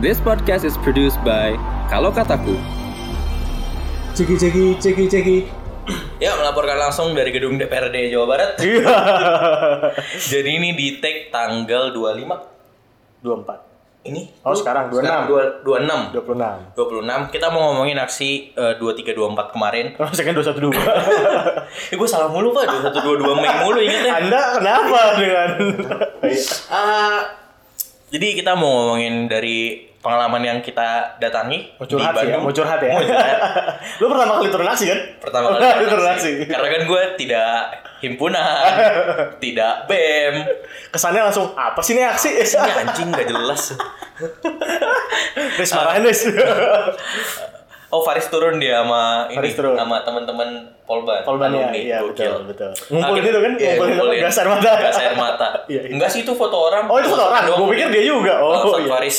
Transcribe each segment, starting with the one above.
This podcast is produced by Kalau Kataku. Ceki ceki ceki ceki. Ya, melaporkan langsung dari gedung DPRD Jawa Barat. Iya. Jadi ini di take tanggal 25. 24. Ini? Oh, sekarang 26. Sekarang dua- 26. 26. 26. Kita mau ngomongin aksi eh, 23 24 kemarin. Oh, saya kan 212. Eh, gue salah mulu, Pak. 21 22 Mei mulu ingetnya. Anda kenapa dengan Ah, jadi kita mau ngomongin dari pengalaman yang kita datangi Mau curhat di sih ya, Bandung. mau curhat ya. Mau curhat. Lu pertama kali turun aksi kan? Pertama kali turun turun aksi. Karena kan gue tidak himpunan, tidak BEM. Kesannya langsung apa sih ini aksi? Ini anjing gak jelas. Des marahin Des. Oh Faris turun dia sama ini Faris turun. sama teman-teman Polban. Polban ya, iya Gokil. betul betul. Ngumpulin Akhirnya- itu kan, iya, ngumpulin apa? ngumpulin. gas air mata. Gas air mata. Iya, iya. Enggak sih itu foto orang. Oh, itu foto orang? Gua pikir dia juga. Oh, iya. Faris.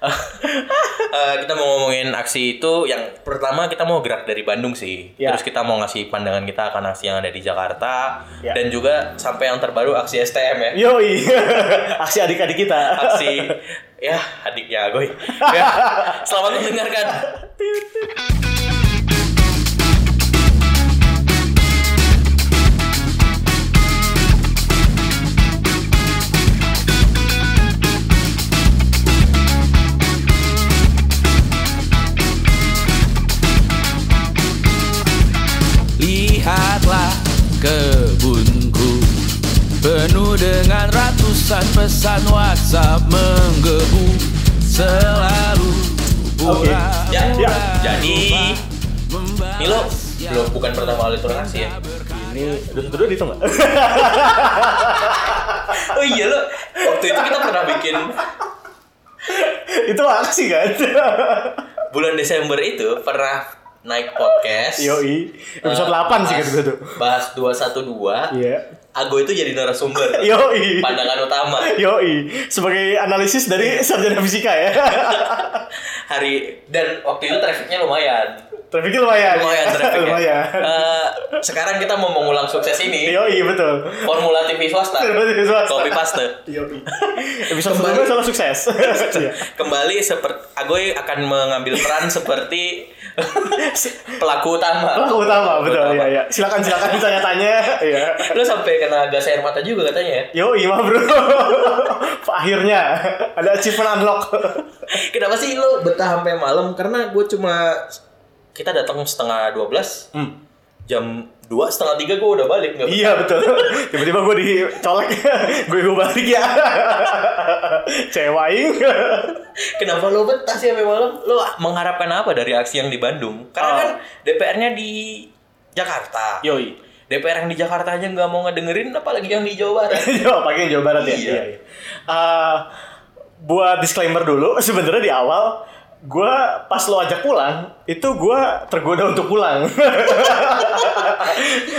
Eh, kita mau ngomongin aksi itu yang pertama kita mau gerak dari Bandung sih. Ya. Terus kita mau ngasih pandangan kita akan aksi yang ada di Jakarta Ya. dan juga sampai yang terbaru aksi STM ya. Yoi. aksi adik-adik kita. Aksi ya adiknya Agoy. Ya, selamat mendengarkan. Kebunku Penuh dengan ratusan pesan WhatsApp menggebu Selalu Oke. Ya, Ya. jadi ini lo belum bukan pertama kali turun aksi ya? Ini udah satu dua dihitung nggak? Oh iya lo, waktu itu kita pernah bikin itu aksi kan? bulan Desember itu pernah naik podcast. Yoi. Episode Eh, 8 sih kata tuh. Bahas 212. Iya. Ago itu jadi narasumber. Yoi. Pandangan utama. Yoi. Sebagai analisis dari sarjana fisika ya. Hari dan waktu itu trafficnya lumayan. Trafiknya lumayan. Lumayan trafficnya. lumayan. Eh, sekarang kita mau mengulang sukses ini. Yoi, betul. Formula TV swasta. Formula TV swasta. Copy paste. Yoi. Episode Kembali. sebelumnya sukses. Iya. Kembali seperti Agoy akan mengambil peran seperti pelaku utama. Pelaku utama, betul. utama. Iya, iya. Silakan silakan ditanya-tanya. Iya. Lu sampai kena gas air mata juga katanya ya? Yoi, mah bro. Akhirnya ada achievement unlock. Kenapa sih lo betah sampai malam? Karena gue cuma kita datang setengah 12 Hmm. jam dua setengah tiga gue udah balik nggak Iya betul. Tiba-tiba gue dicolek, gue gue balik ya. Cewaing. Kenapa lo betah sih sampai malam? Lo mengharapkan apa dari aksi yang di Bandung? Karena Oh. kan DPR-nya di Jakarta. Yoi. DPR yang di Jakarta aja nggak mau ngedengerin, apalagi yang di Jawa Barat. Jawa pagi Jawa Barat ya. Iya. iya. Eh, buat disclaimer dulu, sebenarnya di awal gue pas lo ajak pulang itu gue tergoda untuk pulang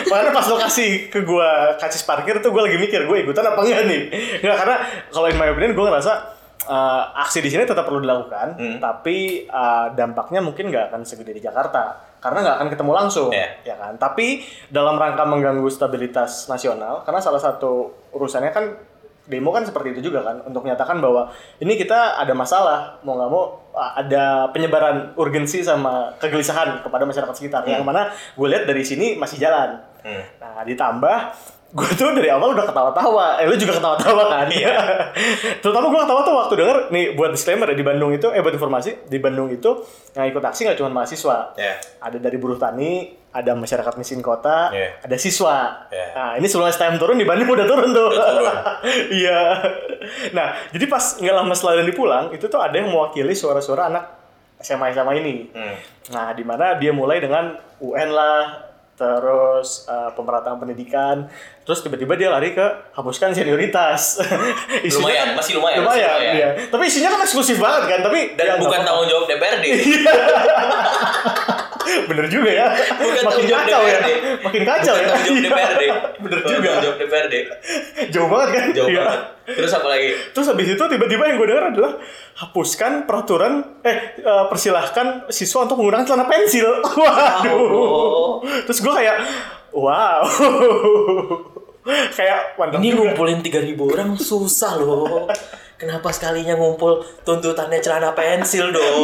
makanya pas lo kasih ke gue kacis parkir tuh gue lagi mikir gue ikutan apa enggak nih nggak karena kalau in my opinion gue ngerasa eh, aksi di sini tetap perlu dilakukan Hmm. tapi eh, dampaknya mungkin nggak akan segede di Jakarta karena nggak akan ketemu langsung Iya. ya kan tapi dalam rangka mengganggu stabilitas nasional karena salah satu urusannya kan demo kan seperti itu juga kan untuk menyatakan bahwa ini kita ada masalah mau nggak mau ada penyebaran urgensi sama kegelisahan kepada masyarakat sekitar. Yang mana gue lihat dari sini masih jalan. Hmm. nah ditambah gue tuh dari awal udah ketawa-tawa eh lu juga ketawa-tawa kan Iya. terutama gue ketawa tuh waktu denger nih buat disclaimer ya di Bandung itu eh buat informasi di Bandung itu yang ikut aksi nggak cuma mahasiswa Ya. ada dari buruh tani, ada masyarakat miskin kota, Iya. ada siswa. Iya. Nah, ini sebelum STM turun di Bandung udah turun tuh. Iya. nah, jadi pas nggak lama setelah Dani pulang, itu tuh ada yang mewakili suara-suara anak SMA SMA ini. Hmm. Nah, di mana dia mulai dengan UN lah, terus eh, pemerataan pendidikan, terus tiba-tiba dia lari ke hapuskan senioritas. Isunya Lumayan, masih lumayan, masih Lumayan, lumayan. iya. Tapi isinya kan eksklusif banget kan, tapi Dan ya, bukan tanggung jawab DPRD. Bener juga ya. Bukan Makin kacau ya. DPRD. Makin kacau Bukan ya. tanggung jawab Iya. DPRD. Bener Bukan juga. Tanggung jawab DPRD. Jauh banget kan? Jauh Iya. banget. Terus apa lagi? Terus habis itu tiba-tiba yang gue dengar adalah hapuskan peraturan eh eh, persilahkan siswa untuk menggunakan celana pensil. Waduh. Oh. Terus gue kayak wow. kayak mantap Ini juga. ngumpulin 3000 orang susah loh. kenapa sekalinya ngumpul tuntutannya celana pensil dong?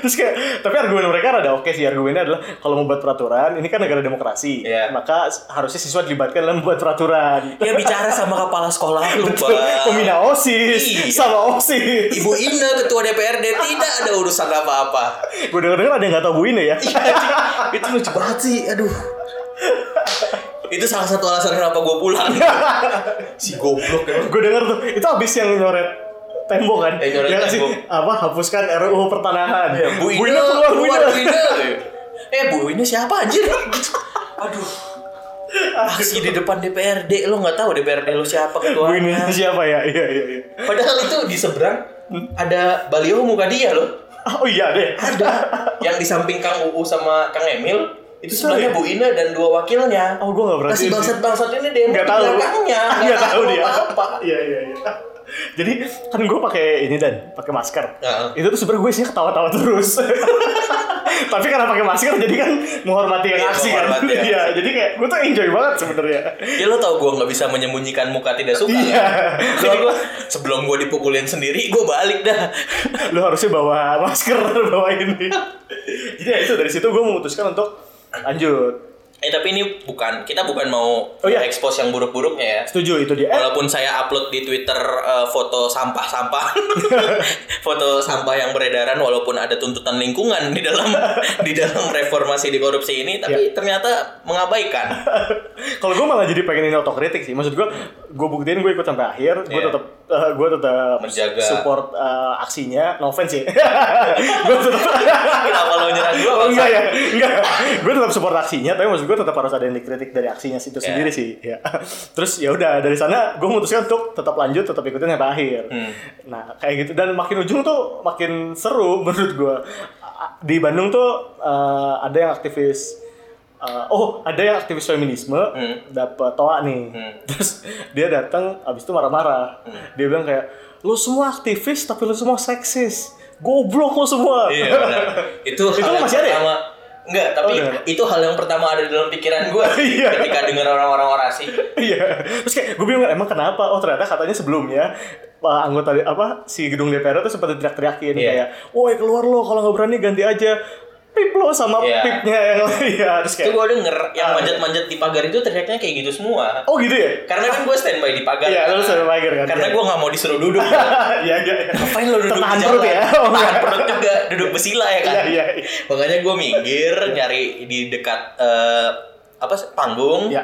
Terus kayak, tapi argumen mereka ada oke sih. Argumennya adalah kalau mau buat peraturan, ini kan negara demokrasi. Iya. Maka harusnya siswa dilibatkan dalam membuat peraturan. ya bicara sama kepala sekolah lu, Pak. Pembina OSIS Iya. sama OSIS. Ibu Ina ketua DPRD tidak ada urusan apa-apa. Gue denger-denger ada yang gak tau Bu Ine ya. itu lucu banget sih, aduh. Itu salah satu alasan kenapa gue pulang. si goblok emang. gue denger tuh, itu abis yang nyoret tembok kan? Eh, nyoret Ya sih? tembok. Apa, hapuskan RUU pertanahan. Bu Ina, Ine keluar, Bu. Bu Ina. Eh, Bu Ina siapa anjir? Aduh. Aksi di depan DPRD, lo nggak tahu DPRD lo siapa Bu ketuanya. siapa ya? Iya, iya, iya. Padahal itu di seberang ada baliho muka dia loh. Oh iya deh. Ada. Yang di samping Kang Uu sama Kang Emil itu sebenarnya Bu Ina dan dua wakilnya. Oh, gue gak berarti. Masih bangsat-bangsat ini demo Gak tahu. belakangnya. Gak tahu dia. apa-apa. Iya, iya, iya. Jadi kan gue pakai ini dan pakai masker. Heeh. Itu tuh sebenarnya gue sih ketawa-tawa terus. Tapi karena pakai masker jadi kan menghormati yang Iya, aksi kan. menghormati ya. Iya, jadi kayak gue tuh enjoy banget sebenarnya. Ya lo tau gue nggak bisa menyembunyikan muka tidak suka. Iya. kan? Jadi gue sebelum gue dipukulin sendiri, gue balik dah. Lu harusnya bawa masker, bawa ini. Jadi ya itu dari situ gue memutuskan untuk lanjut. Eh tapi ini bukan kita bukan mau Oh, iya. expose yang buruk-buruknya ya. Setuju itu dia. Eh, Walaupun saya upload di Twitter eh, foto sampah-sampah, foto sampah yang beredaran, walaupun ada tuntutan lingkungan di dalam di dalam reformasi di korupsi ini, tapi Iya. ternyata mengabaikan. Kalau gue malah jadi pengen ini otokritik sih. Maksud gue, gue buktiin gue ikut sampai akhir. Gue Iya. tetap, gue tetap Menjaga. support eh, aksinya. No offense sih. gue tetap. Kenapa lo nyerang gue? Oh, enggak ya, enggak. gue tetap support aksinya, tapi maksud gue tetap harus ada yang dikritik dari aksinya itu Ya. sendiri sih. Ya. Terus ya udah dari sana gue memutuskan untuk tetap lanjut, tetap ikutin sampai akhir. Hmm. Nah kayak gitu dan makin ujung tuh makin seru menurut gue. Di Bandung tuh eh, ada yang aktivis eh, oh ada yang aktivis feminisme Hmm. dapat toa nih Hmm. terus dia datang abis itu marah-marah dia bilang kayak lu semua aktivis tapi lu semua seksis goblok lu semua Iya benar. Itu Itu masih ada ya? Enggak, tapi Oh, itu hal yang pertama ada di dalam pikiran gue Iya. ketika dengar orang-orang orasi. Iya. Terus kayak gue bingung emang kenapa? Oh ternyata katanya sebelumnya uh, anggota apa si gedung DPR itu sempat teriak-teriakin Iya. kayak, "Woi keluar lo kalau nggak berani ganti aja pip lo sama Iya. pipnya yang iya." Terus Itu kayak, gue denger yang Ah. manjat-manjat di pagar itu teriaknya kayak gitu semua. oh gitu ya? Karena kan gue standby di pagar. Iya, kan. lu standby pagar kan. Karena Iya. gue nggak mau disuruh duduk. Iya iya. iya. Ngapain lo duduk Tertahan di perut ya? Tahan iya. perut juga, duduk besila ya kan. Iya iya. iya. Makanya gue minggir nyari di dekat eh, apa sih, panggung. Iya.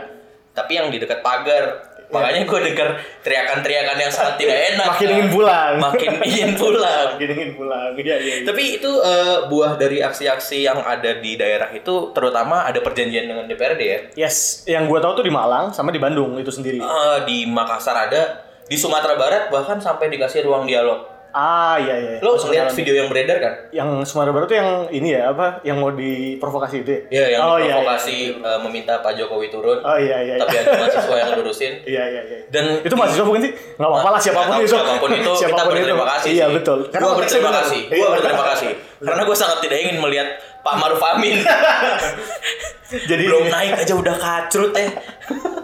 Tapi yang di dekat pagar. Makanya gue denger teriakan-teriakan yang sangat tidak enak. Makin ingin pulang. Makin ingin pulang. Makin ingin pulang. Iya iya. iya. Tapi itu eh, buah dari aksi-aksi yang ada di daerah itu terutama ada perjanjian dengan DPRD ya. Yes, yang gue tahu tuh di Malang sama di Bandung itu sendiri. Eh, di Makassar ada, di Sumatera Barat bahkan sampai dikasih ruang dialog. Ah iya iya. Lo Masuk lihat video yang beredar kan? yang Sumatera Barat tuh yang ini ya apa? Yang mau diprovokasi itu ya? Iya, yang oh, iya, provokasi iya. eh, meminta Pak Jokowi turun, Oh iya iya. iya. tapi ada mahasiswa yang lurusin. Iya iya iya. Dan itu mahasiswa bukan sih? Nggak apa-apa lah siapa pun itu. siapa pun itu kita berterima kasih. Iya sih. betul. Gua berterima kasih. Gua Iya. berterima kasih. Karena gue sangat tidak ingin melihat Pak Maruf Amin Jadi belum naik aja udah kacrut eh.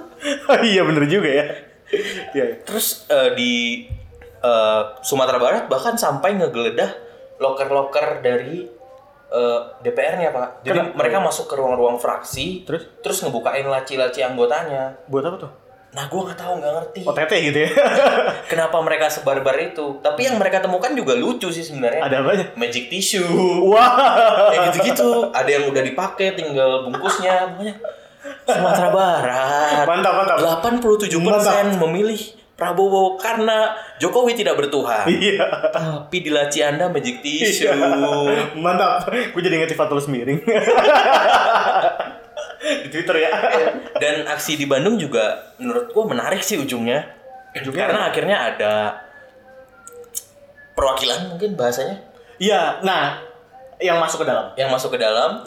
iya bener juga ya. Iya. iya. Terus eh, di eh, Sumatera Barat bahkan sampai ngegeledah loker-loker dari eh, DPR-nya pak. Jadi Kenapa? mereka masuk ke ruang-ruang fraksi, Terus? terus ngebukain laci-laci anggotanya. Buat apa tuh? Nah gue nggak tahu nggak ngerti OTT gitu ya. kenapa mereka sebarbar itu. Tapi yang mereka temukan juga lucu sih sebenarnya. Ada apanya? Magic tissue, Wah. kayak gitu-gitu. Ada yang udah dipakai, tinggal bungkusnya. Makanya Sumatera Barat. Mantap mantap. 87% memilih Prabowo karena Jokowi tidak bertuhan. Iya. Tapi di laci Anda magic tissue. Iya. Mantap. Gue jadi inget Fatulus miring. di Twitter ya. Dan aksi di Bandung juga menurut gua menarik sih ujungnya. Ujungnya Karena akhirnya ada perwakilan mungkin bahasanya Iya. Nah, yang masuk ke dalam. yang masuk ke dalam.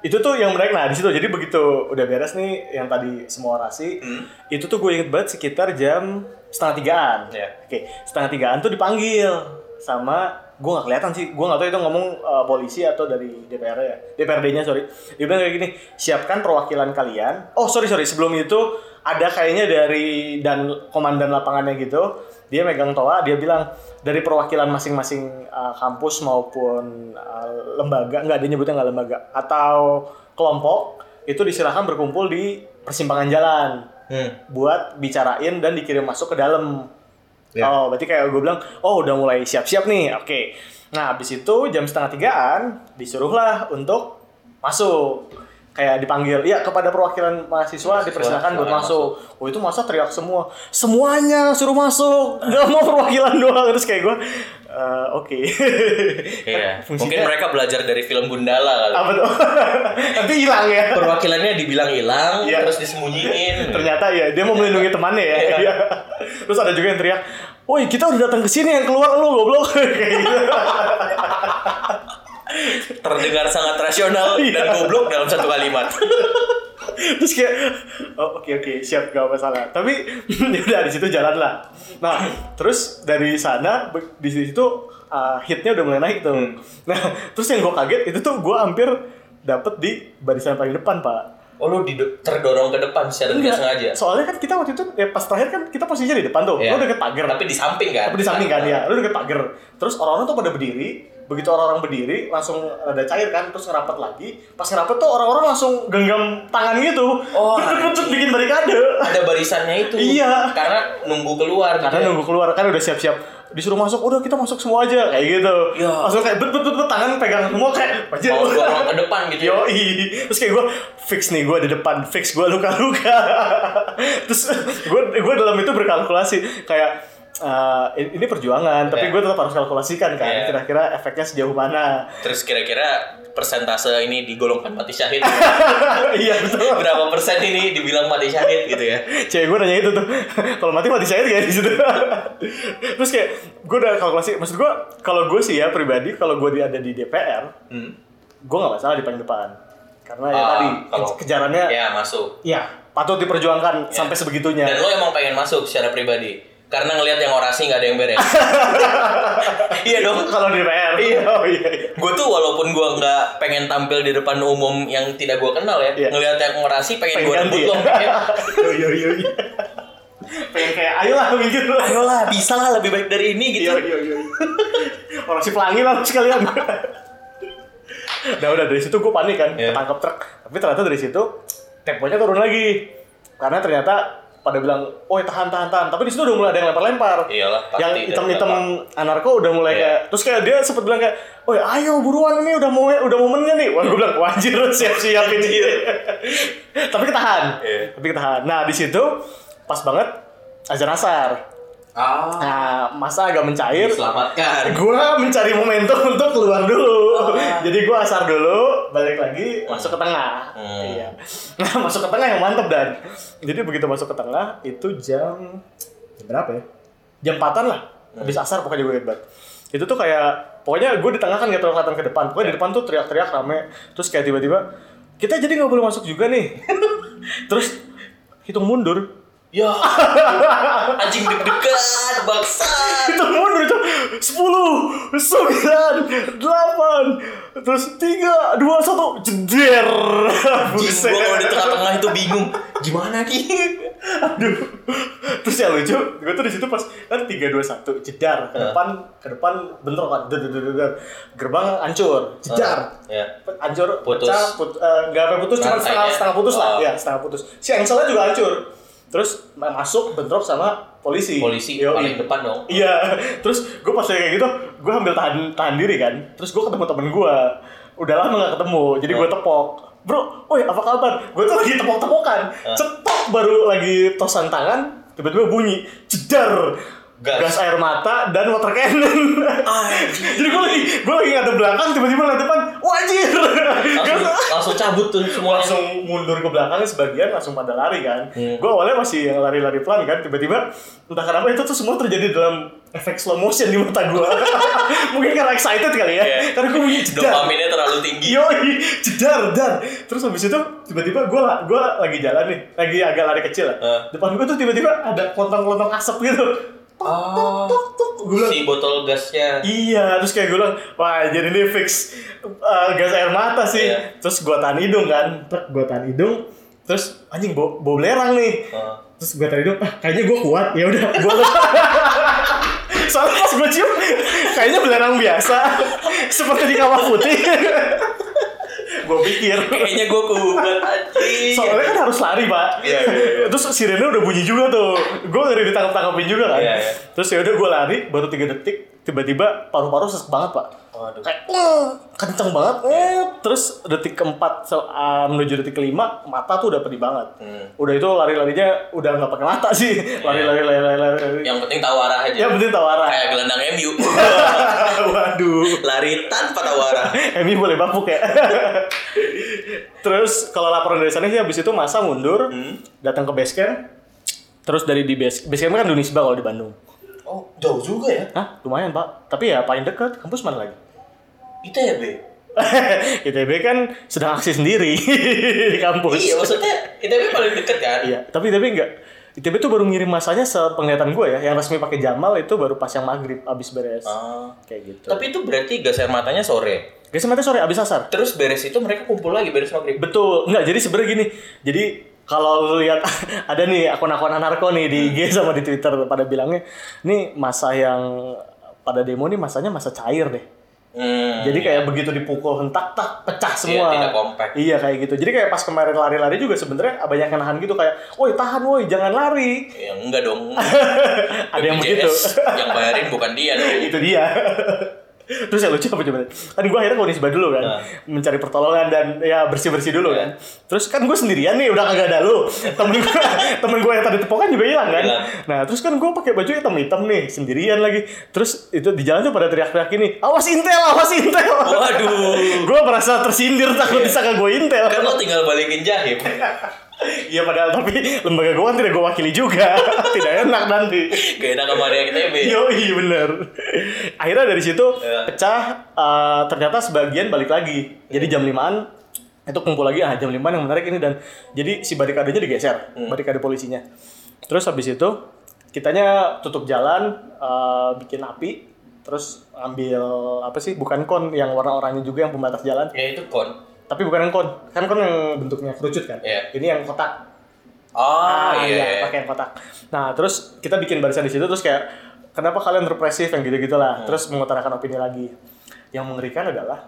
Itu tuh yang menarik. Nah di situ. Jadi begitu udah beres nih yang tadi semua orasi Hmm. itu tuh gue inget banget sekitar jam setengah tigaan. Iya. oke setengah tigaan tuh dipanggil sama gue nggak kelihatan sih. Gue nggak tahu itu ngomong uh, polisi atau dari DPR ya. DPRD-nya sorry. Dia bilang kayak gini siapkan perwakilan kalian. Oh sorry sorry. Sebelum itu ada kayaknya dari dan komandan lapangannya gitu dia megang toa dia bilang dari perwakilan masing-masing uh, kampus maupun uh, lembaga nggak dia nyebutnya nggak lembaga atau kelompok itu disilahkan berkumpul di persimpangan jalan Hmm. buat bicarain dan dikirim masuk ke dalam. Ya. Oh, berarti kayak gue bilang, oh udah mulai siap-siap nih, oke. Nah, habis itu jam setengah tigaan disuruhlah untuk masuk. Kayak dipanggil, ya kepada perwakilan mahasiswa dipersilakan buat silakan masuk. Oh itu masa teriak semua, semuanya suruh masuk, nggak mau perwakilan doang. Terus kayak gue, "Eh, oke. Iya. Fungsinya- Mungkin mereka belajar dari film Gundala kali. Apa tuh? Tapi hilang ya. Perwakilannya dibilang hilang, Iya. terus disembunyiin. Ternyata ya dia mau melindungi temannya ya. Iya. Iya. Terus ada juga yang teriak, "Woi, kita udah datang ke sini yang keluar lu goblok." Kayak gitu. Terdengar sangat rasional dan Iya. goblok dalam satu kalimat. Terus kayak oh oke oke siap gak masalah. Tapi ya udah di situ jalan lah. Nah, terus dari sana di situ uh, hitnya udah mulai naik tuh. Hmm. Nah, terus yang gue kaget itu tuh gue hampir dapet di barisan paling depan, Pak. Oh lu terdorong ke depan secara tidak sengaja. Soalnya kan kita waktu itu ya pas terakhir kan kita posisinya di depan tuh. Iya. Lu deket pagar. Tapi di samping kan? Tapi di samping kan ya, lu deket pagar. Terus orang-orang tuh pada berdiri, begitu orang-orang berdiri langsung ada cair kan, terus ngerapat lagi. Pas ngerapat tuh orang-orang langsung genggam tangan gitu. Oh, Terus bikin barikade. Ada barisannya itu. Iya. Karena nunggu keluar gitu. Karena ya. nunggu keluar kan udah siap-siap disuruh masuk, udah kita masuk semua aja kayak gitu. Iya. Langsung kayak bet bet bet, bet, tangan pegang semua kayak anjir. Mau dorong ke depan gitu. ya. Yoi. Terus kayak gue fix nih gue di depan, fix gue luka-luka. Terus gue gue dalam itu berkalkulasi kayak eh, ini perjuangan, tapi Iya. gue tetap harus kalkulasikan kan. Iya. Kira-kira efeknya sejauh mana? Terus kira-kira persentase ini digolongkan mati syahid. iya betul. Berapa persen ini dibilang mati syahid gitu ya? Cewek gue nanya itu tuh, kalau mati mati saya kayak di situ. Terus kayak gue udah kalkulasi, maksud gue kalau gue sih ya pribadi kalau gue ada di DPR, Hmm. gue nggak masalah di paling depan, karena ya Ah, tadi kalau- kejarannya, ya. Ya masuk. patut diperjuangkan sampai sebegitunya. Dan lo emang pengen masuk secara pribadi. Karena ngelihat yang orasi nggak ada yang beres. iya dong. kalau di DPR, Iya. oh iya. iya. Gue tuh walaupun gue nggak pengen tampil di depan umum yang tidak gue kenal ya, Iya. ngelihat yang orasi pengen, Pengen gue rebut ya? loh. Iya iya iya. Pengen kayak ayolah lah. Ayolah, bisa lah lebih baik dari ini gitu. Iya iya iya. Orang si pelangi lah sekalian. Nah udah dari situ gue panik kan, Iya. ketangkep truk. Tapi ternyata dari situ temponya turun lagi. Karena ternyata pada bilang, oh tahan tahan tahan. Tapi di situ udah mulai ada yang lempar-lempar. Iyalah, pasti Yang hitam-hitam anarko udah mulai Iya. kayak, terus kayak dia sempet bilang kayak, oh ayo buruan ini udah mau udah momennya nih. Wah gue bilang, wajir siap-siap ini. Tapi ketahan. Iya. Tapi ketahan. Nah di situ pas banget azan asar. Ah, Nah masa agak mencair diselamatkan. gue mencari momentum untuk keluar dulu. Oh. Jadi gue asar dulu, balik lagi, masuk ke tengah. Hmm. Iya. Nah, masuk ke tengah yang mantep dan. Jadi begitu masuk ke tengah itu jam jam berapa ya? Jam 4 lah. Hmm. Habis asar pokoknya gue banget. Itu tuh kayak pokoknya gue di tengah kan gak terlalu kelihatan ke depan. Pokoknya di depan tuh teriak-teriak rame. Terus kayak tiba-tiba kita jadi nggak boleh masuk juga nih. Terus hitung mundur. Ya, anjing deg-degan, bangsat. itu mundur itu sepuluh sembilan delapan terus tiga dua satu. Jeder. Buset gua kalau di tengah-tengah itu bingung. Gimana nih? aduh. Terus yang lucu gue tuh di situ pas kan tiga dua satu jedar. Ke depan ke depan bentrok kan der, der, der, der. gerbang hancur jedar. Ya. hancur Putus. pecah put, eh, nggak sampai putus cuma setengah setengah putus lah. Ya setengah putus. Si engselnya juga hancur terus masuk bentrok sama polisi Polisi Yoi. paling depan dong. Iya, terus gue pas kayak gitu, gue ambil tahan tahan diri kan. Terus gue ketemu temen gue, udah lama gak ketemu, jadi gue tepok. Bro, woi apa kabar? Gue tuh lagi tepok-tepokan, cetok baru lagi tosan tangan, tiba-tiba bunyi, jedar. Gas. Gas air mata dan water cannon. jadi gue lagi gue lagi ngadep belakang, tiba-tiba ngeliat depan, wajir. Langsung, langsung cabut tuh semuanya. langsung mundur ke belakang sebagian langsung pada lari kan. Hmm. Gue awalnya masih yang lari-lari pelan kan, tiba-tiba entah kenapa itu tuh semua terjadi dalam efek slow motion di mata gue. Mungkin karena excited kali ya. Iya. Karena gue bunyi jedar. Dopaminnya terlalu tinggi. Yoi, jedar, dar. Terus habis itu tiba-tiba gue gua lagi jalan nih, lagi agak lari kecil lah. Eh. Depan gue tuh tiba-tiba ada kelontong-kelontong asap gitu. Tok, tok, tok, tok. Gue bilang, Si botol gasnya. Iya, terus kayak gue bilang, wah jadi ini fix uh, gas air mata sih. Iya. Terus gue tahan hidung kan, gue tahan hidung. Terus anjing bau, bau belerang nih. Oh. Terus gue tahan hidung, ah kayaknya gue kuat. Ya udah, gue Soalnya pas gue cium kayaknya belerang biasa, seperti di kawah putih. gue pikir. Kayaknya gue kubat anjing. Soalnya kan harus lari pak. Iya, iya, iya. Terus sirene udah bunyi juga tuh. Gue ngeri ditangkap tangkapin juga kan. Iya, iya. Terus ya udah gue lari baru tiga detik tiba-tiba paru-paru sesek banget pak. Waduh. Kayak kenceng banget. Eh, Terus detik keempat ah, menuju detik kelima mata tuh udah pedih banget. Hmm. Udah itu lari-larinya udah nggak pakai mata sih. Lari-lari lari-lari lari. Yang penting tahu arah aja. Ya penting tahu arah. Kayak gelandang MU. Waduh. Lari tanpa tahu arah. Emi boleh bapuk ya. Terus kalau laporan dari sana sih habis itu masa mundur, Hmm. datang ke base camp. Terus dari di base, base camp kan di Unisba kalau di Bandung. Oh, jauh juga ya. Hah, lumayan pak. Tapi ya paling dekat, kampus mana lagi? ITB. ITB kan sedang aksi sendiri di kampus. Iya, maksudnya ITB paling deket kan? Iya, tapi ITB enggak. ITB tuh baru ngirim masanya sepenglihatan gue ya, yang resmi pakai Jamal itu baru pas yang maghrib abis beres. Ah. Kayak gitu. Tapi itu berarti gas air matanya sore. Guys, mati sore abis asar. Terus beres itu mereka kumpul lagi beres maghrib. Betul, enggak. Jadi sebenarnya gini. Jadi kalau lu lihat ada nih akun-akun anarko nih di IG sama di Twitter pada bilangnya, nih masa yang pada demo nih masanya masa cair deh. Hmm. Jadi kayak begitu dipukul hentak tak pecah semua. tidak compact. Iya kayak gitu. Jadi kayak pas kemarin lari-lari juga sebenarnya banyak yang nahan gitu kayak, "Woi, tahan woi, jangan lari." Ya enggak dong. Ada yang begitu. yang bayarin bukan dia dong. itu dia. Terus yang lucu apa coba? Kan gue akhirnya Unisba dulu kan, Nah. mencari pertolongan dan ya bersih bersih dulu Iya. kan. Terus kan gue sendirian nih, udah kagak ada lu. Temen gue, temen gue yang tadi tepokan juga hilang kan. Hilang. Nah terus kan gue pakai baju hitam hitam nih, sendirian lagi. Terus itu di jalan tuh pada teriak-teriak gini, awas intel, awas intel. Waduh. gue merasa tersindir takut disangka gue intel. Kan lo tinggal balikin jahim. Iya padahal tapi lembaga gue kan tidak gue wakili juga, tidak enak nanti. Gak enak sama dia ITB. Yo iya bener. Akhirnya dari situ Ya. pecah. eh, ternyata sebagian balik lagi. Jadi jam 5an itu kumpul lagi. Ah jam 5an yang menarik ini dan jadi si barikadenya digeser, barikade polisinya. Terus habis itu kitanya tutup jalan, eh, bikin api, terus ambil apa sih? Bukan kon yang warna-oranye juga yang pembatas jalan. Ya itu kon. Tapi bukan yang kon, kan kon yang bentuknya kerucut kan? Iya. Ini yang kotak. Oh, Ah, iya. pakai yang kotak. Nah, terus kita bikin barisan di situ terus kayak kenapa kalian represif yang gitu-gitu lah. Hmm. Terus mengutarakan opini lagi. Yang mengerikan adalah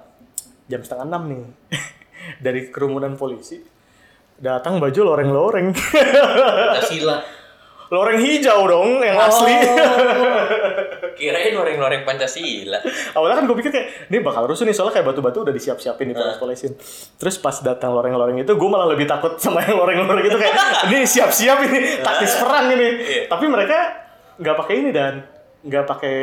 jam setengah enam nih dari kerumunan polisi datang baju loreng-loreng. Pancasila. Loreng hijau dong yang Oh. asli. Kirain noreng-noreng Pancasila. Awalnya kan gue pikir kayak ini bakal rusuh nih soalnya kayak batu-batu udah disiap-siapin di Nah. polis-polisin. Terus pas datang loreng-loreng itu gue malah lebih takut sama yang loreng-loreng itu kayak ini siap-siap ini taktis perang ini. Iya. Tapi mereka nggak pakai ini dan nggak pakai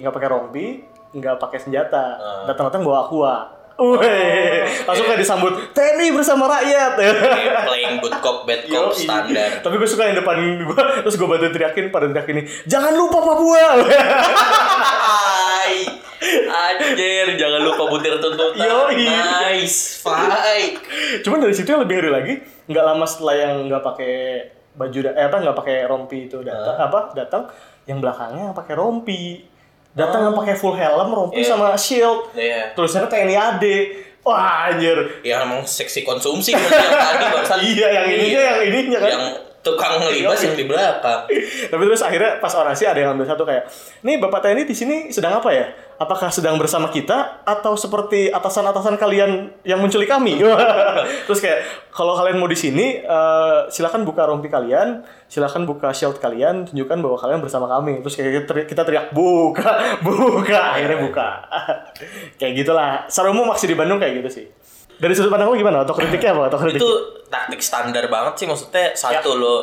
nggak pakai rompi, nggak pakai senjata. Datang-datang bawa aqua. Wih, langsung kayak disambut TNI bersama rakyat. Ini Playing good cop, bad cop standar. Tapi gue suka yang depan gue, terus gue bantu teriakin pada teriak ini, jangan lupa Papua. Hai. Anjir, jangan lupa butir tuntutan. Yoi. Nice fight. Cuman dari situ yang lebih ngeri lagi, nggak lama setelah yang nggak pakai baju eh apa nggak pakai rompi itu datang apa datang yang belakangnya yang pakai rompi datang yang pakai full helm rompi Iya. sama shield Iya. tulisannya TNI AD wah anjir Ya emang seksi konsumsi berarti yang tadi bangsat. iya yang ininya yang ininya kan Yang tukang libas yang di belakang. tapi terus akhirnya pas orasi ada yang ambil satu kayak nih bapak TNI di sini sedang apa ya? Apakah sedang bersama kita atau seperti atasan-atasan kalian yang menculik kami? Terus kayak kalau kalian mau di sini eh, silakan buka rompi kalian silakan buka shield kalian tunjukkan bahwa kalian bersama kami. Terus kayak kita teriak, kita teriak buka buka. Akhirnya buka. Kayak gitulah. Secara umum aksi di Bandung kayak gitu sih dari sudut pandang lu gimana atau kritiknya apa atau kritik Itu taktik standar banget sih maksudnya satu Ya. lo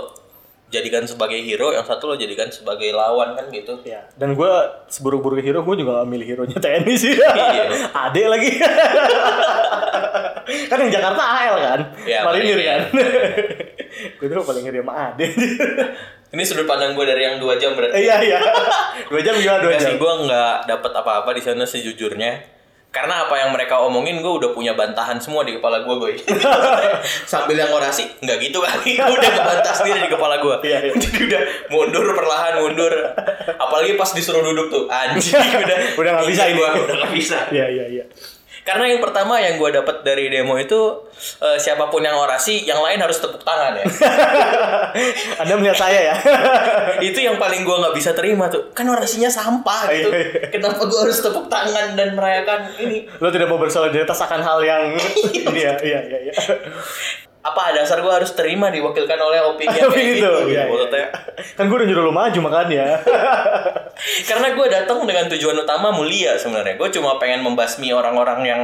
jadikan sebagai hero, yang satu lo jadikan sebagai lawan kan gitu. Ya, dan gue seburu-buru hero, gue juga gak milih hero-nya TNI sih. Iya. Ade lagi. kan yang Jakarta AL kan? Iya, paling ngiri Marinir. kan? gue tuh paling ngiri sama Ade. Ini sudut pandang gue dari yang dua jam berarti. iya, iya. Dua jam gimana dua jam? sih, gue nggak dapat apa-apa di sana sejujurnya. Karena apa yang mereka omongin, gue udah punya bantahan semua di kepala gue, gue. Sambil yang orasi, nggak gitu kali. Gue udah ngebantah sendiri di kepala gue. Iya, iya. Jadi udah mundur perlahan, mundur. Apalagi pas disuruh duduk tuh, anjing udah. Udah nggak bisa ini. Gua udah nggak bisa. Iya, iya, iya. Karena yang pertama yang gue dapat dari demo itu eh, siapa pun yang orasi, yang lain harus tepuk tangan ya. Anda melihat saya ya. itu yang paling gue nggak bisa terima tuh. Kan orasinya sampah gitu. Iya, iya. Kenapa gue harus tepuk tangan dan merayakan ini? Lo tidak mau bersolidaritas akan hal yang ini ya, iya, iya, iya. Apa dasar gue harus terima diwakilkan oleh opini yang kayak gitu? iya, iya. Maksudnya, Kan gue udah nyuruh lo maju makanya. Karena gue datang dengan tujuan utama mulia sebenarnya. Gue cuma pengen membasmi orang-orang yang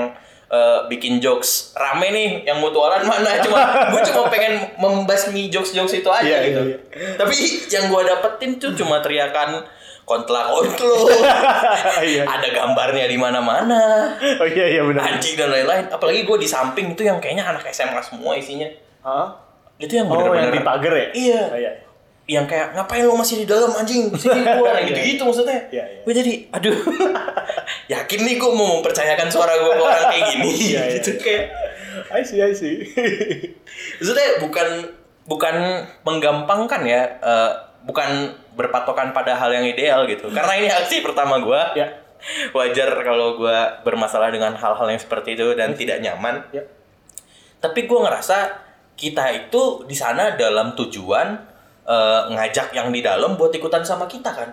eh, bikin jokes rame nih, yang mutualan mana. Cuma gue cuma pengen membasmi jokes-jokes itu aja Iya, gitu. iya, Tapi yang gue dapetin tuh cuma teriakan kontla kontlo. Iya. Ada gambarnya di mana-mana. Oh iya, iya benar. Anjing dan lain-lain. Apalagi gue di samping itu yang kayaknya anak SMA semua isinya. Hah? Itu yang Oh, yang di pagar ya? Iya. Oh, iya. yang kayak ngapain lo masih di dalam anjing sini keluar gitu-gitu maksudnya Iya, iya. gue jadi aduh yakin nih gue mau mempercayakan suara gue ke orang kayak gini Iya, iya. gitu kayak I see, I see. maksudnya bukan bukan menggampangkan ya eh, bukan berpatokan pada hal yang ideal gitu karena ini aksi pertama gue ya. wajar kalau gue bermasalah dengan hal-hal yang seperti itu dan tidak nyaman Ya. tapi gue ngerasa kita itu di sana dalam tujuan eh, ngajak yang di dalam buat ikutan sama kita kan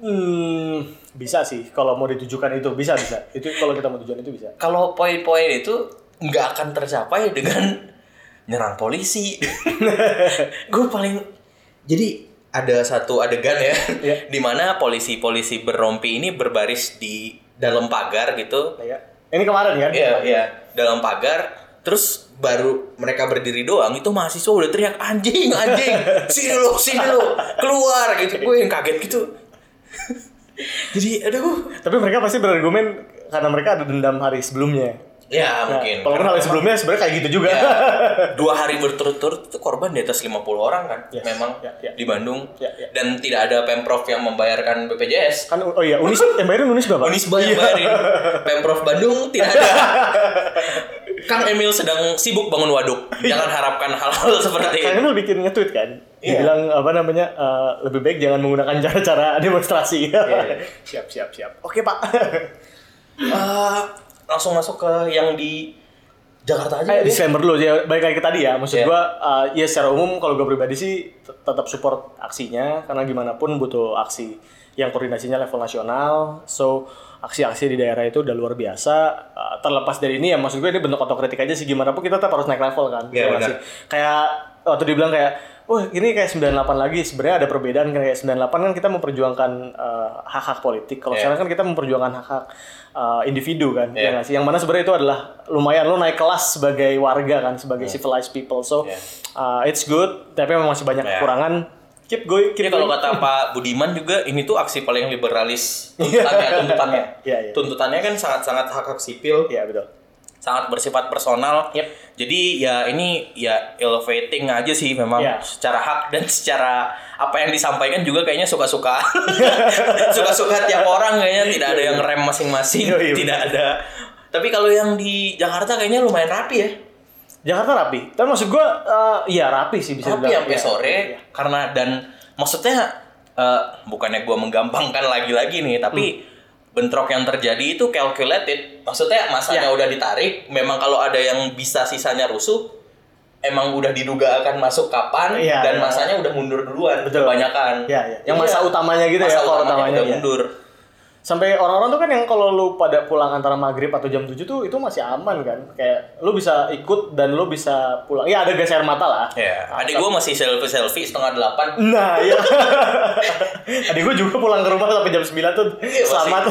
Hmm, bisa sih kalau mau ditujukan itu bisa bisa. Itu kalau kita mau tujuan itu bisa. kalau poin-poin itu nggak akan tercapai dengan nyerang polisi. gue paling jadi ada satu adegan ya, Iya. di mana polisi-polisi berrompi ini berbaris di dalam pagar gitu. Ya. Ini kemarin kan? Iya, iya, dalam pagar. Terus baru mereka berdiri doang itu mahasiswa udah teriak anjing anjing sini lo sini lo keluar gitu gue yang kaget gitu jadi aduh Tapi mereka pasti berargumen karena mereka ada dendam hari sebelumnya. Ya Nah, mungkin Karena hari sebelumnya sebenarnya kayak gitu juga. Ya, dua hari berturut-turut itu korban di atas 50 orang kan Yes. memang Ya, ya. di Bandung Ya, ya. dan tidak ada pemprov yang membayarkan BPJS kan oh iya, Unis yang bayarin Unis berapa? Unisba yang Iya. bayarin pemprov Bandung tidak ada Kang Emil sedang sibuk bangun waduk jangan harapkan hal-hal seperti Kang ini Emil bikin nge-tweet kan? Iya. bilang apa namanya? eh, lebih baik jangan menggunakan cara-cara demonstrasi. Iya. siap, siap, siap. Oke, Pak. Eh, langsung masuk ke yang di Jakarta aja Eh, ya. disclaimer dulu ya, balik lagi ke tadi ya. Maksud Iya. gua eh, ya secara umum kalau gua pribadi sih tet- tetap support aksinya karena gimana pun butuh aksi yang koordinasinya level nasional. So aksi-aksi di daerah itu udah luar biasa. Eh, terlepas dari ini ya maksud gue ini bentuk otokritik aja sih gimana pun kita tetap harus naik level kan. Iya, Ya nggak benar. sih? Kayak waktu dibilang kayak Wah ini kayak 98 lagi sebenarnya ada perbedaan kan kayak 98 kan kita memperjuangkan eh, hak-hak politik kalau Iya. sekarang kan kita memperjuangkan hak-hak eh, individu kan Iya. ya sih yang mana sebenarnya itu adalah lumayan lo naik kelas sebagai warga kan sebagai civilized people so Iya. uh, it's good tapi memang masih banyak Iya. kekurangan keep going keep Jadi kalau kata Pak Budiman juga ini tuh aksi paling liberalis tuntutannya tuntutannya. Iya, iya. Tuntutannya kan sangat-sangat hak hak sipil, ya betul sangat bersifat personal. Yep. Jadi ya ini ya elevating aja sih memang Iya. secara hak dan secara apa yang disampaikan juga kayaknya suka-suka. Suka-suka tiap orang kayaknya tidak ada yang rem masing-masing, tidak ada. Tapi kalau yang di Jakarta kayaknya lumayan rapi ya. Jakarta rapi tapi maksud gua uh, iya rapi sih bisa Rapi dibilang. sampai Iya. sore Iya. karena dan maksudnya eh, bukannya gua menggampangkan lagi-lagi nih, tapi Hmm. Bentrok yang terjadi itu calculated. Maksudnya masanya Ya. udah ditarik, memang kalau ada yang bisa sisanya rusuh emang udah diduga akan masuk kapan Iya, dan iya. masanya udah mundur duluan Betul. kebanyakan. Iya, iya. Yang Iya. masa utamanya gitu Masa ya, utamanya utamanya, udah iya. mundur. Sampai orang-orang tuh kan yang kalau lu pada pulang antara maghrib atau jam 7 tuh itu masih aman kan. Kayak lu bisa ikut dan lu bisa pulang. Ya ada gas air mata lah. Ya, adik gua masih selfie-selfie setengah delapan. Nah, ya. Adik gue juga pulang ke rumah sampai jam 9 tuh Iya, selamat.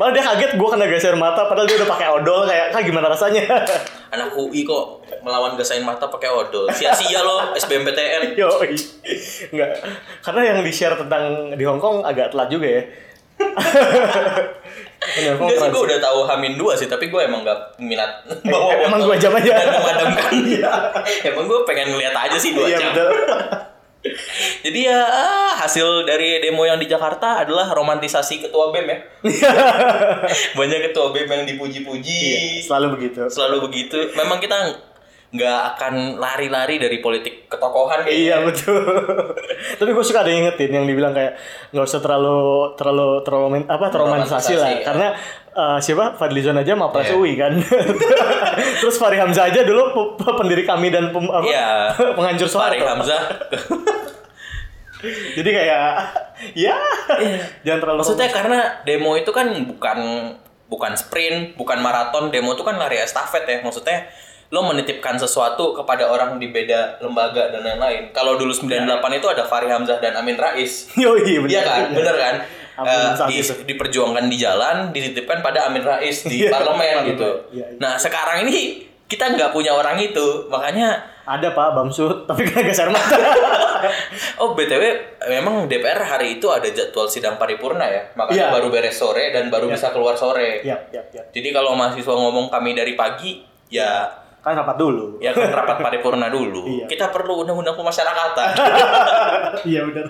Malah dia kaget gue kena gas air mata padahal dia udah pakai odol kayak kak gimana rasanya? Anak UI kok melawan gas air mata pakai odol. Sia-sia loh SBMPTN. Yo, enggak. Karena yang di-share tentang di Hong Kong agak telat juga ya. Enggak sih, gue udah tahu Hamin 2 sih, tapi gue emang gak minat bawa Eh, emang dua jam aja. Memadamkan. emang gue pengen ngeliat aja sih 2 Iya jam. Jadi ya ah, hasil dari demo yang di Jakarta adalah romantisasi ketua BEM ya. Banyak ketua BEM yang dipuji-puji. Iya, selalu begitu. Selalu begitu. Memang kita nggak akan lari-lari dari politik ketokohan kayak Iya betul. Tapi gue suka ada yang ingetin yang dibilang kayak nggak usah terlalu terlalu terlalu apa terromanisasi lah. Ya. Karena eh, siapa Fadlizon aja mapres Iya. UI kan. Terus Fahri Hamzah aja dulu pe- pe- pendiri kami dan pem- apa, Iya. penghancur Fahri Soeharto. Hamzah Jadi kayak ya jangan terlalu Maksudnya karena demo itu kan bukan bukan sprint, bukan maraton, demo itu kan lari estafet ya. Maksudnya lo menitipkan sesuatu kepada orang di beda lembaga dan lain-lain. Kalau dulu 98 itu ada Fahri Hamzah dan Amin Rais. Yoi, bener. Iya kan? Bener kan? Saat di- itu. diperjuangkan di jalan, dititipkan pada Amin Rais di Iya, parlemen gitu. Iya, iya. Nah, sekarang ini kita nggak punya orang itu, makanya Ada Pak Bamsud, tapi kan mata. Oh BTW memang DPR hari itu ada jadwal sidang paripurna ya Makanya Iya. baru beres sore dan baru Iya. bisa keluar sore Iya, iya, iya. Jadi kalau mahasiswa ngomong kami dari pagi Ya Kan rapat dulu. ya kan rapat paripurna dulu Iya. Kita perlu undang-undang pemasyarakatan Iya benar.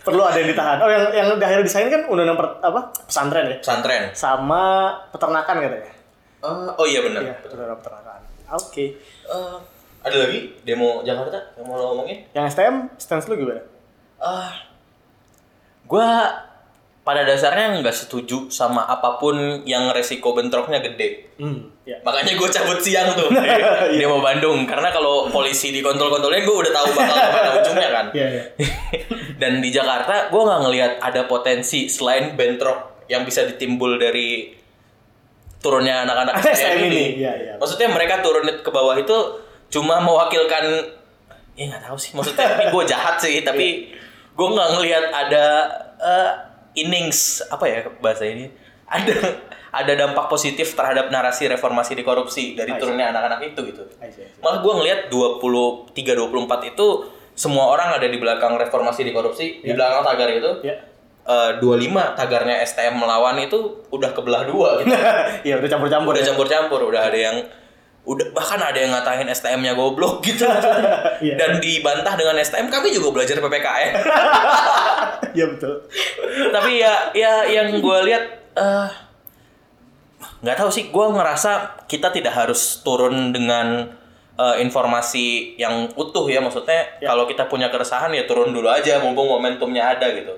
Perlu ada yang ditahan. Oh yang yang di akhirnya disain kan undang-undang per- apa? Pesantren ya. Pesantren Sama peternakan katanya. Eh, Oh iya benar Iya, undang-undang peternakan. Oke. Eh, Ada lagi demo Jakarta yang mau lo ngomongin? Yang STM stance lu gimana? ah gua pada dasarnya nggak setuju sama apa pun yang resiko bentroknya gede Hmm, ya. Makanya gue cabut siang tuh dia mau Bandung karena kalau polisi dikontrol-kontrolin gue udah tahu bakal ke mana ujungnya kan. Iya, iya. Dan di Jakarta gue nggak ngelihat ada potensi selain bentrok yang bisa ditimbul dari turunnya anak-anak STM ini, ini. iya, iya. Maksudnya mereka turun ke bawah itu cuma mewakilkan ya nggak tahu sih maksudnya ini gue jahat sih tapi gue nggak ngelihat ada eh, innings apa ya bahasa ini ada ada dampak positif terhadap narasi reformasi di korupsi dari turunnya anak-anak itu gitu I see, I see. malah gue ngelihat 23 24 itu semua orang ada di belakang reformasi di korupsi di Ya. belakang tagar itu Ya. eh, 25 tagarnya STM melawan itu udah kebelah dua gitu Iya, udah campur-campur. udah ya. campur-campur udah ada yang udah bahkan ada yang ngatain STM-nya goblok gitu Iya. dan dibantah dengan STM kami juga belajar PPKN Iya, betul. tapi ya ya yang gue lihat eh nggak tahu sih gue ngerasa kita tidak harus turun dengan eh, informasi yang utuh ya maksudnya Ya. kalau kita punya keresahan ya turun dulu aja mumpung momentumnya ada gitu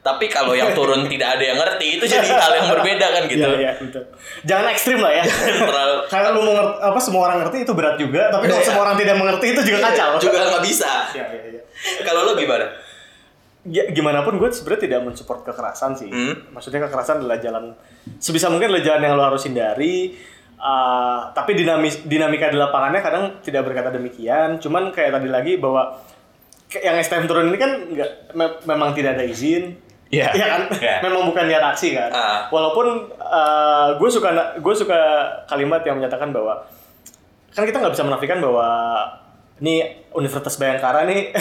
tapi kalau yang turun tidak ada yang ngerti itu jadi hal yang berbeda kan gitu Iya, iya, betul. Jangan ekstrim lah ya. terlalu Karena lu mau ngerti, apa semua orang ngerti itu berat juga, tapi kalau Iya. semua orang tidak mengerti itu juga kacau. juga nggak bisa Iya, iya, iya. kalau lo gimana Ya, gimana pun gue sebenarnya tidak mensupport kekerasan sih. Hmm. Maksudnya kekerasan adalah jalan sebisa mungkin adalah jalan yang lo harus hindari. Uh, tapi dinamis dinamika di lapangannya kadang tidak berkata demikian. Cuman kayak tadi lagi bahwa yang STM turun ini kan nggak me- memang tidak ada izin. Iya. Iya kan? Iya. Memang bukan niat aksi kan. Ah. Walaupun uh, gue suka gue suka kalimat yang menyatakan bahwa kan kita nggak bisa menafikan bahwa ini Universitas Bayangkara nih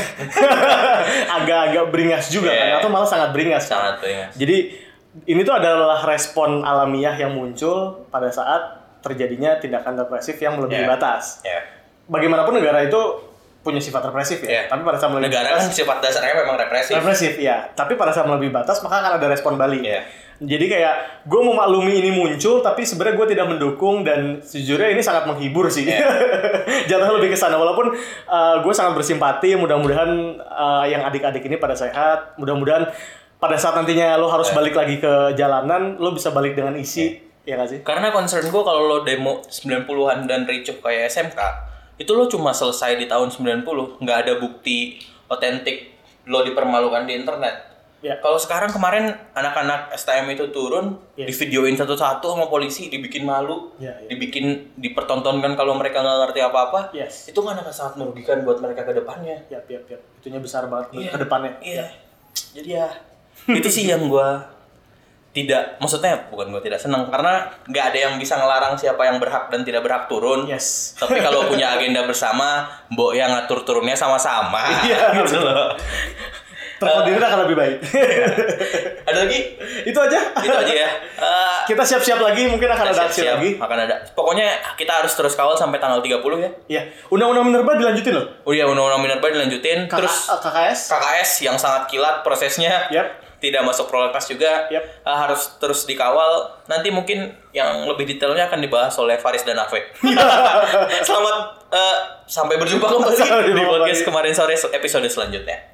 agak-agak beringas juga Iya. kan atau malah sangat beringas kan? Sangat beringas. jadi ini tuh adalah respon alamiah yang muncul pada saat terjadinya tindakan represif yang melebihi Iya. batas ya bagaimanapun negara itu punya sifat represif ya Iya. tapi pada saat melebihi negara kan batas sifat dasarnya memang represif represif ya tapi pada saat melebihi batas maka akan ada respon balik Iya. Jadi kayak gue memaklumi ini muncul tapi sebenarnya gue tidak mendukung dan sejujurnya ini sangat menghibur sih Iya. jatuhnya lebih ke sana walaupun gue sangat bersimpati mudah-mudahan uh, yang adik-adik ini pada sehat mudah-mudahan pada saat nantinya lo harus Iya. balik lagi ke jalanan lo bisa balik dengan isi ya nggak sih Karena concern gue kalau lo demo 90-an dan ricuh kayak SMK, itu lo cuma selesai di tahun 90, nggak ada bukti otentik lo dipermalukan di internet. Ya. Kalau sekarang kemarin anak-anak STM itu turun, Ya. di videoin satu-satu sama polisi, dibikin malu, Ya, ya. dibikin dipertontonkan kalau mereka nggak ngerti apa-apa, Yes. itu kan akan sangat merugikan buat mereka ke depannya. ya ya ya itunya besar banget Iya. ke depannya Iya. Jadi ya itu sih yang gua tidak maksudnya bukan gua tidak senang karena nggak ada yang bisa ngelarang siapa yang berhak dan tidak berhak turun. yes Tapi kalau punya agenda bersama, mbok yang ngatur turunnya sama-sama. Iya, gitu loh. Terkoordinir akan lebih baik Ada lagi? itu aja Itu aja ya. Eh, kita siap-siap lagi mungkin akan ada aksi lagi akan ada. Pokoknya kita harus terus kawal sampai tanggal 30 ya. Iya, undang-undang minerba dilanjutin loh. Oh iya, undang-undang Minerba dilanjutin. KK, Terus eh, KKS. KKS yang sangat kilat prosesnya. Yap. Tidak masuk prolegnas juga. Eh, harus terus dikawal. Nanti mungkin yang lebih detailnya akan dibahas oleh Faris dan Ave. Selamat eh, sampai berjumpa kembali di podcast kemarin sore episode selanjutnya.